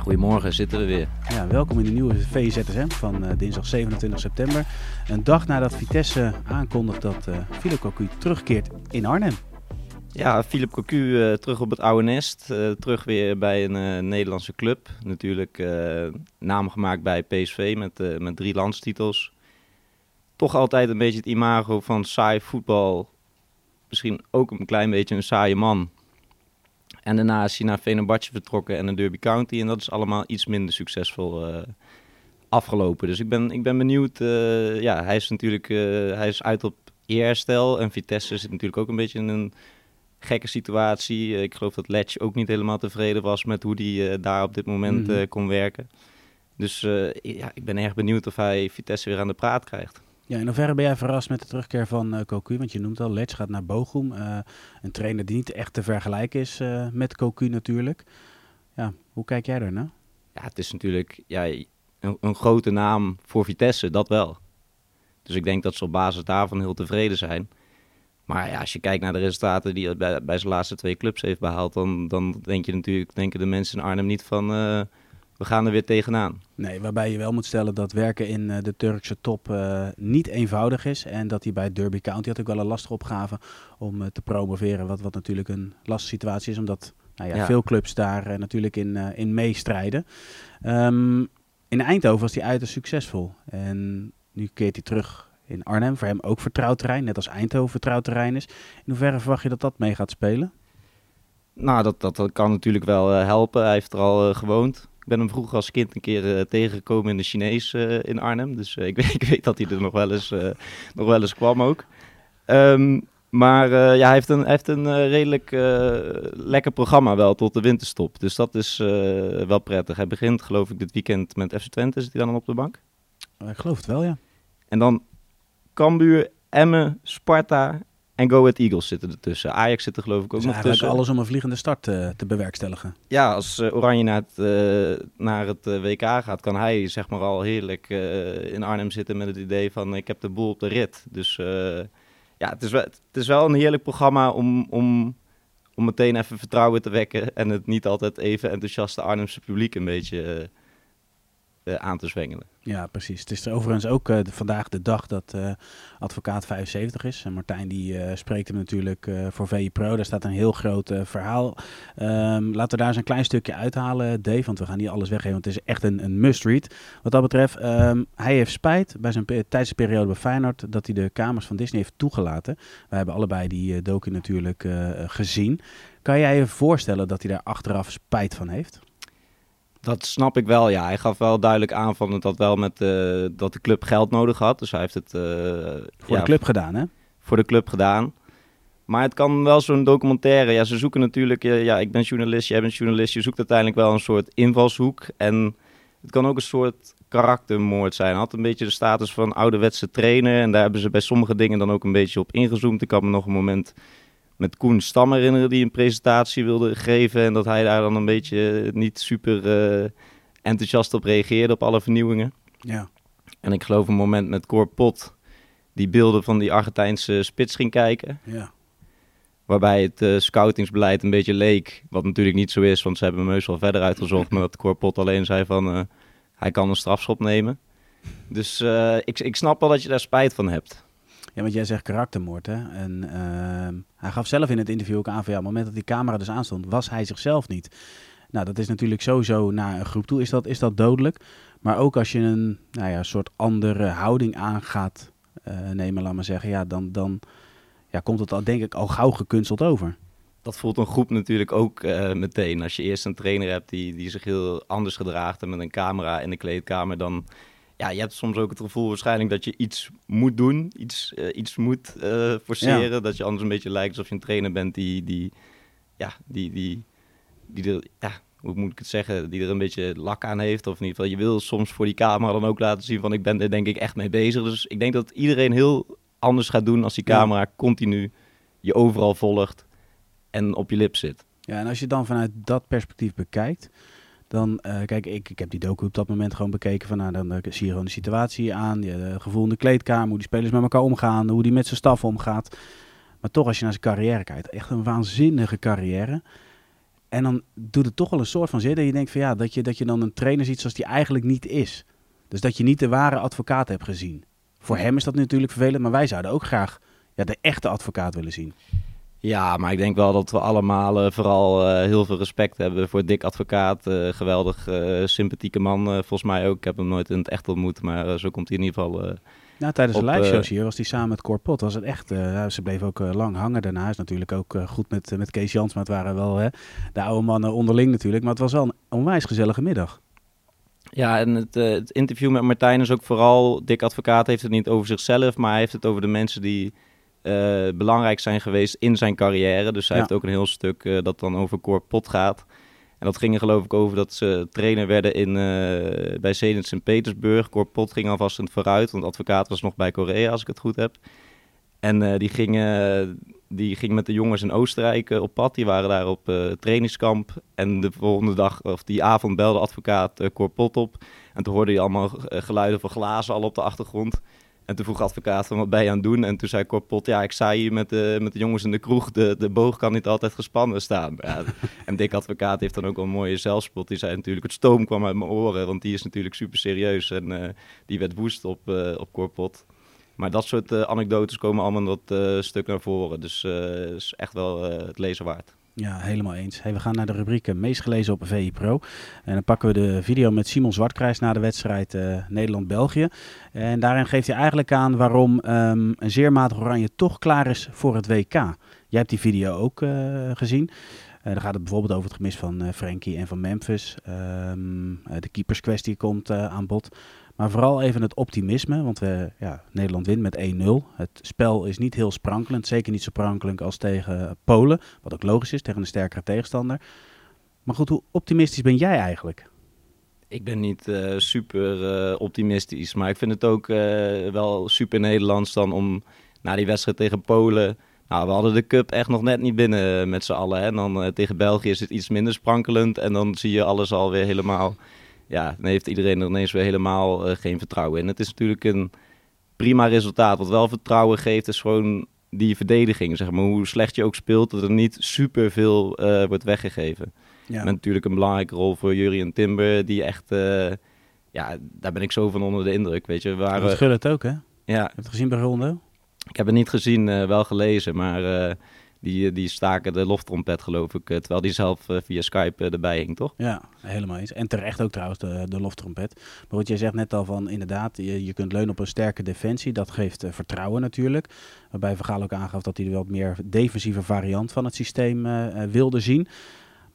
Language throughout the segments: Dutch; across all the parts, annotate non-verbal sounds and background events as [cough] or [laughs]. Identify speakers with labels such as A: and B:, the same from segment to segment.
A: Goedemorgen, zitten we weer.
B: Ja, welkom in de nieuwe VZSM van eh, dinsdag 27 september. Een dag nadat Vitesse aankondigt dat uh, Philip Cocu terugkeert in Arnhem.
A: Ja, Philip Cocu uh, terug op het oude nest. Uh, terug weer bij een Nederlandse club. Natuurlijk naam gemaakt bij PSV met, met drie landstitels. Toch altijd een beetje het imago van saai voetbal. Misschien ook een klein beetje een saaie man. En daarna is hij naar Venerbahce vertrokken en een Derby County. En dat is allemaal iets minder succesvol uh, afgelopen. Dus ik ben, ik ben benieuwd. Uh, ja, hij is natuurlijk uh, hij is uit op eerherstel. En Vitesse zit natuurlijk ook een beetje in een gekke situatie. ik geloof dat Letch ook niet helemaal tevreden was met hoe hij daar op dit moment mm -hmm. kon werken. Dus ja, ik ben erg benieuwd of hij Vitesse weer aan de praat krijgt.
B: Ja, in hoeverre ben jij verrast met de terugkeer van uh, Cocu? Want je noemt al, Letch gaat naar Bochum. Uh, een trainer die niet echt te vergelijken is uh, met Cocu natuurlijk. Ja, hoe kijk jij daar naar?
A: Ja, het is natuurlijk ja, een, een, grote naam voor Vitesse, dat wel. Dus ik denk dat ze op basis daarvan heel tevreden zijn. Maar ja, als je kijkt naar de resultaten die hij bij, bij zijn laatste twee clubs heeft behaald... dan, dan denk je natuurlijk, denken de mensen in Arnhem niet van we gaan er weer tegenaan.
B: Nee, waarbij je wel moet stellen dat werken in uh, de Turkse top uh, niet eenvoudig is. En dat hij bij Derby County had ook wel een lastige opgave om uh, te promoveren. Wat, wat natuurlijk een lastige situatie is, omdat nou ja, ja. veel clubs daar natuurlijk in, in meestrijden. Um, in Eindhoven was hij uiterst succesvol. En nu keert hij terug in Arnhem. Voor hem ook vertrouwd terrein, net als Eindhoven vertrouwd terrein is. In hoeverre verwacht je dat dat mee gaat spelen?
A: Nou, dat, dat, dat kan natuurlijk wel helpen. Hij heeft er al gewoond. Ik ben hem vroeger als kind een keer uh, tegengekomen in de Chinees uh, in Arnhem. Dus uh, [laughs] ik, weet, ik, weet, dat hij er nog wel eens, nog wel eens kwam ook. Um, maar ja, hij heeft een, hij heeft een redelijk lekker programma wel tot de winterstop. Dus dat is wel prettig. Hij begint geloof ik dit weekend met FC Twente. Zit hij dan op de bank?
B: Ik geloof het wel, ja.
A: En dan Cambuur, Emmen, Sparta en Go Ahead Eagles zitten ertussen. Ajax zit er geloof ik ook
B: dus
A: nog tussen.
B: alles om een vliegende start uh, te bewerkstelligen.
A: Ja, als uh, Oranje naar het, uh, naar het WK gaat, kan hij zeg maar al heerlijk in Arnhem zitten met het idee van ik heb de boel op de rit. Dus ja, het is, wel, het is wel een heerlijk programma om, om, om meteen even vertrouwen te wekken en het niet altijd even enthousiaste Arnhemse publiek een beetje aan te zwengelen.
B: Ja, precies. Het is er overigens ook de, vandaag de dag dat uh, advocaat 75 is. En Martijn die spreekt hem natuurlijk voor VI Pro. Daar staat een heel groot verhaal. Um, laten we daar eens een klein stukje uithalen, Dave. Want we gaan niet alles weggeven, want het is echt een, een must-read. Wat dat betreft, um, hij heeft spijt bij zijn tijdse periode bij Feyenoord... dat hij de kamers van Disney heeft toegelaten. We hebben allebei die docu natuurlijk gezien. Kan jij je voorstellen dat hij daar achteraf spijt van heeft?
A: Dat snap ik wel, ja. Hij gaf wel duidelijk aan van dat wel met uh, dat de club geld nodig had. Dus hij heeft het uh,
B: voor ja, de club gedaan, hè?
A: Voor de club gedaan. Maar het kan wel zo'n documentaire. Ja, ze zoeken natuurlijk. Ja, ik ben journalist, jij bent journalist. Je zoekt uiteindelijk wel een soort invalshoek. En het kan ook een soort karaktermoord zijn. Hij had een beetje de status van ouderwetse trainer. En daar hebben ze bij sommige dingen dan ook een beetje op ingezoomd. Ik kan me nog een moment met Koen Stam herinneren die een presentatie wilde geven. En dat hij daar dan een beetje niet super uh, enthousiast op reageerde op alle vernieuwingen.
B: Ja.
A: En ik geloof een moment met Cor Pot die beelden van die Argentijnse spits ging kijken.
B: Ja.
A: Waarbij het uh, scoutingsbeleid een beetje leek. Wat natuurlijk niet zo is, want ze hebben hem heus wel verder uitgezocht. [laughs] maar dat Cor Pot alleen zei van uh, hij kan een strafschop nemen. Dus ik, ik snap wel dat je daar spijt van hebt.
B: Ja, want jij zegt karaktermoord, hè? En uh, hij gaf zelf in het interview ook aan van ja, op het moment dat die camera dus aanstond, was hij zichzelf niet. Nou, dat is natuurlijk sowieso naar een groep toe, is dat, is dat dodelijk. Maar ook als je een nou ja, soort andere houding aangaat uh, nemen, laat maar zeggen, ja, dan, dan ja, komt het al, denk ik al gauw gekunsteld over.
A: Dat voelt een groep natuurlijk ook uh, meteen. Als je eerst een trainer hebt die, die zich heel anders gedraagt en met een camera in de kleedkamer, dan ja, je hebt soms ook het gevoel waarschijnlijk dat je iets moet doen, iets, uh, iets moet uh, forceren. Ja. Dat je anders een beetje lijkt alsof je een trainer bent die, die, ja, die, die, die, er, ja, hoe moet ik het zeggen, die er een beetje lak aan heeft. Of in ieder geval, je wil soms voor die camera dan ook laten zien van ik ben er denk ik echt mee bezig. Dus ik denk dat iedereen heel anders gaat doen als die
B: Ja.
A: camera continu je overal volgt en op je lip zit.
B: Ja, en als je dan vanuit dat perspectief bekijkt, dan, eh, kijk, ik, ik heb die docu op dat moment gewoon bekeken van, nou, dan zie je gewoon de situatie aan, je eh, gevoel in de kleedkamer, hoe die spelers met elkaar omgaan, hoe die met zijn staf omgaat. Maar toch, als je naar zijn carrière kijkt, echt een waanzinnige carrière. En dan doet het toch wel een soort van zin dat je denkt van ja, dat je, dat je dan een trainer ziet zoals die eigenlijk niet is. Dus dat je niet de ware advocaat hebt gezien. Voor hem is dat natuurlijk vervelend, maar wij zouden ook graag ja, de echte advocaat willen zien.
A: Ja, maar ik denk wel dat we allemaal eh, vooral eh, heel veel respect hebben voor Dick Advocaat. eh, geweldig sympathieke man, volgens mij ook. Ik heb hem nooit in het echt ontmoet, maar zo komt hij in ieder geval...
B: Nou, tijdens de live shows hier was hij samen met Corpot. Was het echt, ze bleef ook lang hangen daarna. Is natuurlijk ook goed met, met Kees Jans, maar het waren wel hè, de oude mannen onderling natuurlijk. Maar het was wel een onwijs gezellige middag.
A: Ja, en het, het interview met Martijn is ook vooral... Dick Advocaat heeft het niet over zichzelf, maar hij heeft het over de mensen die eh, belangrijk zijn geweest in zijn carrière. Dus hij
B: Ja.
A: heeft ook een heel stuk eh, dat dan over Cor Pot gaat. En dat ging er geloof ik over dat ze trainer werden in, eh, bij Zenit Sint-Petersburg. Cor Pot ging alvast in het vooruit, want Advocaat was nog bij Korea, als ik het goed heb. En die, ging, die ging met de jongens in Oostenrijk op pad. Die waren daar op trainingskamp. En de volgende dag, of die avond, belde advocaat Cor Pot op. En toen hoorde hij allemaal geluiden van glazen al op de achtergrond. En toen vroeg advocaat van wat ben je aan het doen? En toen zei Cor Pot, ja, ik sta hier met de, met de jongens in de kroeg. De, de boog kan niet altijd gespannen staan. Ja, [laughs] en Dick Advocaat heeft dan ook een mooie zelfspot. Die zei natuurlijk, het stoom kwam uit mijn oren. Want die is natuurlijk super serieus. En eh, die werd woest op, eh op Cor Pot. Maar dat soort eh, anekdotes komen allemaal dat stuk naar voren. Dus is echt wel het lezen waard.
B: Ja, helemaal eens. We gaan naar de rubriek eh, meest gelezen op VI Pro. En dan pakken we de video met Simon Zwartkruis na de wedstrijd eh, Nederland-België. En daarin geeft hij eigenlijk aan waarom ehm, een zeer matig oranje toch klaar is voor het WK. Jij hebt die video ook eh, gezien. Eh, dan gaat het bijvoorbeeld over het gemis van Frenkie en van Memphis. Eh, de keeperskwestie komt aan bod. Maar vooral even het optimisme, want we, ja, Nederland wint met 1-0. Het spel is niet heel sprankelend, zeker niet zo sprankelend als tegen Polen. Wat ook logisch is, tegen een sterkere tegenstander. Maar goed, hoe optimistisch ben jij eigenlijk?
A: Ik ben niet eh, super eh, optimistisch, maar ik vind het ook eh, wel super Nederlands dan om na die wedstrijd tegen Polen. Nou, we hadden de cup echt nog net niet binnen met z'n allen. Hè. En dan tegen België is het iets minder sprankelend en dan zie je alles alweer helemaal. Ja, dan heeft iedereen er ineens weer helemaal eh, geen vertrouwen in. Het is natuurlijk een prima resultaat. Wat wel vertrouwen geeft, is gewoon die verdediging. Zeg maar. Hoe slecht je ook speelt, dat er niet super veel eh, wordt weggegeven.
B: Ja,
A: Met natuurlijk een belangrijke rol voor Jurien Timber, die echt, eh, ja, daar ben ik zo van onder de indruk, weet je. Waren,
B: Gullit ook, hè?
A: ja,
B: Heb je het gezien bij Rondo?
A: ik heb het niet gezien, wel gelezen, maar die, die staken de loftrompet, geloof ik, eh, terwijl die zelf eh, via Skype eh, erbij hing, toch?
B: Ja, helemaal eens. En terecht ook trouwens de, de loftrompet. Maar wat jij zegt net al van inderdaad, je, je kunt leunen op een sterke defensie. Dat geeft eh, vertrouwen natuurlijk. Waarbij Vergaal ook aangaf dat hij de wat meer defensieve variant van het systeem eh, eh, wilde zien.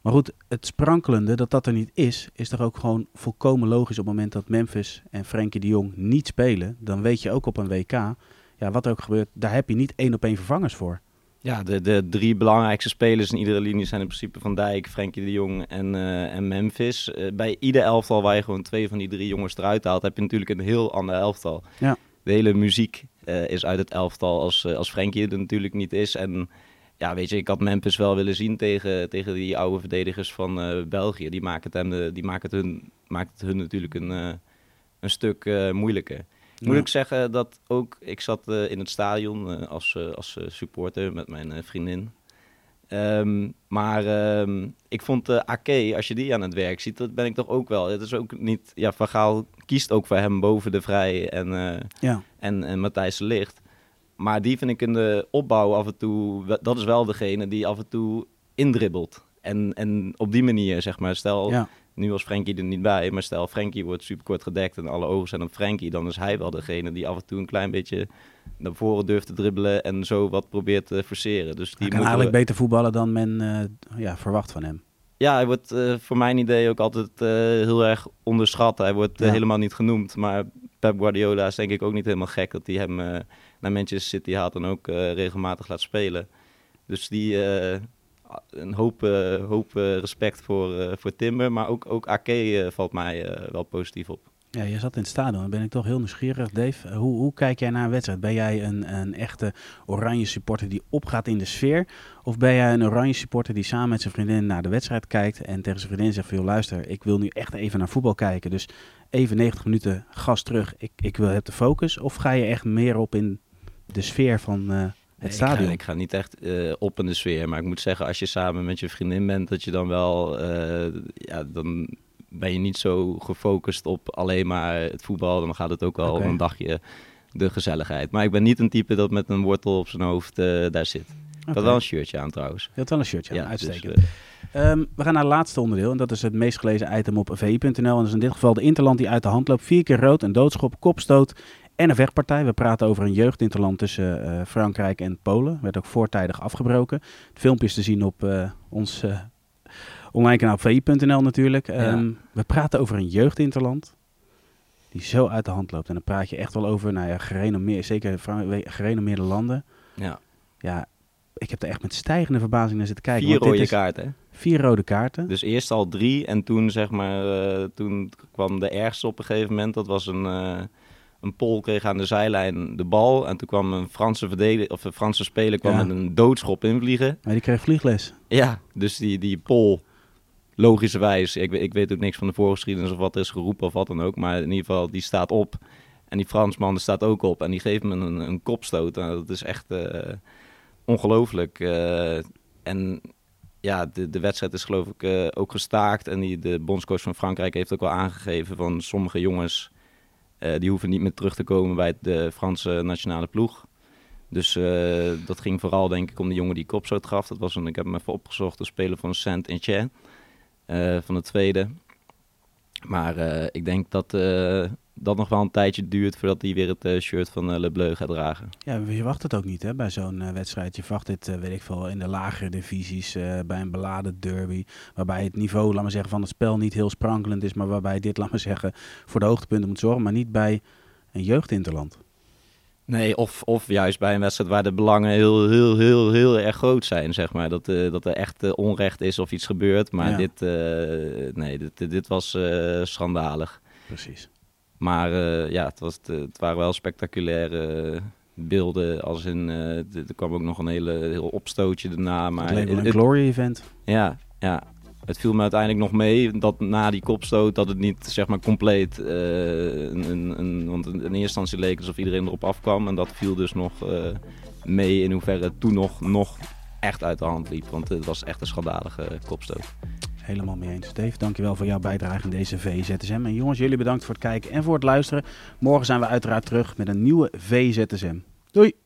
B: Maar goed, het sprankelende dat dat er niet is, is toch ook gewoon volkomen logisch op het moment dat Memphis en Frenkie de Jong niet spelen. Dan weet je ook op een WK, ja, wat er ook gebeurt, daar heb je niet één op één vervangers voor.
A: Ja, de, de drie belangrijkste spelers in iedere linie zijn in principe Van Dijk, Frenkie de Jong en, eh, en Memphis. Eh, bij ieder elftal waar je gewoon twee van die drie jongens eruit haalt, heb je natuurlijk een heel ander elftal.
B: Ja.
A: De hele muziek eh, is uit het elftal als, als Frenkie er natuurlijk niet is. En ja, weet je, ik had Memphis wel willen zien tegen, tegen die oude verdedigers van België. Die maken het, hem, die maken het, hun, maakt het hun natuurlijk een, een stuk moeilijker. Moet
B: Ja.
A: ik zeggen dat ook, ik zat eh, in het stadion eh, als, eh, als supporter met mijn vriendin. Ehm, maar ehm, ik vond uh, Ake, als je die aan het werk ziet, dat ben ik toch ook wel. Het is ook niet, ja, Van Gaal kiest ook voor hem boven de Vrij en,
B: Ja,
A: en, en Matthijs de Ligt. Maar die vind ik in de opbouw af en toe, dat is wel degene die af en toe indribbelt. En, en op die manier, zeg maar, stel,
B: ja.
A: nu was Frenkie er niet bij, maar stel Frenkie wordt super kort gedekt en alle ogen zijn op Frenkie, dan is hij wel degene die af en toe een klein beetje naar voren durft te dribbelen en zo wat probeert te forceren. Dus die
B: Hij kan eigenlijk
A: we-
B: beter voetballen dan men eh, ja, verwacht van hem.
A: Ja, hij wordt eh, voor mijn idee ook altijd eh, heel erg onderschat. Hij wordt
B: Ja.
A: helemaal niet genoemd, maar Pep Guardiola is denk ik ook niet helemaal gek dat hij hem naar Manchester City haalt en ook regelmatig laat spelen. Dus die, een hoop, uh, hoop respect voor, voor Timber. Maar ook, ook Ake valt mij wel positief op.
B: Ja, je zat in het stadion. Dan ben ik toch heel nieuwsgierig. Dave, hoe, hoe kijk jij naar een wedstrijd? Ben jij een, een echte oranje supporter die opgaat in de sfeer? Of ben jij een oranje supporter die samen met zijn vriendin naar de wedstrijd kijkt en tegen zijn vriendin zegt van, luister, ik wil nu echt even naar voetbal kijken. Dus even 90 minuten gas terug. Ik, ik wil, heb de focus. Of ga je echt meer op in de sfeer van het stadion?
A: Ik ga, ik ga, niet echt uh, op in de sfeer. Maar ik moet zeggen, als je samen met je vriendin bent, dat je dan wel, uh, ja, dan ben je niet zo gefocust op alleen maar het voetbal. Dan gaat het ook wel okay. een dagje de gezelligheid. Maar ik ben niet een type dat met een wortel op zijn hoofd uh, daar zit. Ik had wel een shirtje aan trouwens.
B: Je had wel een shirtje aan, ja, uitstekend. Dus, uh, um, we gaan naar het laatste onderdeel en dat is het meest gelezen item op vi.nl. En dat is in dit geval de Interland die uit de hand loopt. Vier keer rood, een doodschop, kopstoot en een vechtpartij. We praten over een jeugdinterland tussen uh, Frankrijk en Polen. Werd ook voortijdig afgebroken. Het filmpje is te zien op uh, ons online kanaal vi.nl natuurlijk. Ja. Um, we praten over een jeugdinterland die zo uit de hand loopt. En dan praat je echt wel over, nou ja, gerenommeerd, zeker gerenommeerde landen.
A: Ja.
B: Ja, ik heb er echt met stijgende verbazing naar zitten kijken.
A: Vier rode kaarten.
B: Vier rode kaarten.
A: Dus eerst al drie en toen zeg maar, uh, toen kwam de ergste op een gegeven moment. Dat was een, uh, een Pool kreeg aan de zijlijn de bal en toen kwam een Franse verdediger of een Franse speler kwam ja. met een doodschop invliegen.
B: Maar die kreeg vliegles.
A: Ja, dus die die Pool logischerwijs, ik, ik weet ook niks van de voorgeschiedenis of wat er is geroepen of wat dan ook, maar in ieder geval die staat op en die Fransman staat ook op en die geeft me een, een kopstoot. Nou, dat is echt uh, ongelooflijk. Uh, en ja, de, de wedstrijd is geloof ik uh, ook gestaakt. En die, de bondscoach van Frankrijk heeft ook wel aangegeven van sommige jongens... Uh, die hoeven niet meer terug te komen bij de Franse nationale ploeg. Dus uh, dat ging vooral denk ik om de jongen die kopstoot gaf. Dat was een, ik heb hem even opgezocht, de speler van Saint-Etienne. van de tweede. Maar ik denk dat dat nog wel een tijdje duurt voordat hij weer het uh, shirt van uh, Le Bleu gaat dragen.
B: Ja, je wacht het ook niet hè, bij zo'n uh, wedstrijd. Je wacht dit, weet ik veel, in de lagere divisies, bij een beladen derby. Waarbij het niveau, laat maar zeggen, van het spel niet heel sprankelend is. Maar waarbij dit, [laughs] laat maar zeggen, voor de hoogtepunten moet zorgen. Maar niet bij een jeugdinterland.
A: Nee, of, of juist bij een wedstrijd waar de belangen heel, heel, heel, heel erg groot zijn, zeg maar. Dat, uh, dat er echt uh, onrecht is of iets gebeurt. Maar ja. dit, uh, nee, dit, dit was schandalig.
B: Precies.
A: Maar uh, ja, het, was, het waren wel spectaculaire beelden. Als in, er kwam ook nog een hele, heel opstootje daarna. Maar
B: het een glory event.
A: Ja, ja. Het viel me uiteindelijk nog mee dat na die kopstoot dat het niet zeg maar compleet... Uh, een, een, een, want in eerste instantie leek alsof iedereen erop afkwam. En dat viel dus nog mee in hoeverre het toen nog, nog echt uit de hand liep. Want het was echt een schandalige kopstoot.
B: Helemaal mee eens. Dave, dankjewel voor jouw bijdrage in deze VZSM. En jongens, jullie bedankt voor het kijken en voor het luisteren. Morgen zijn we uiteraard terug met een nieuwe VZSM. Doei!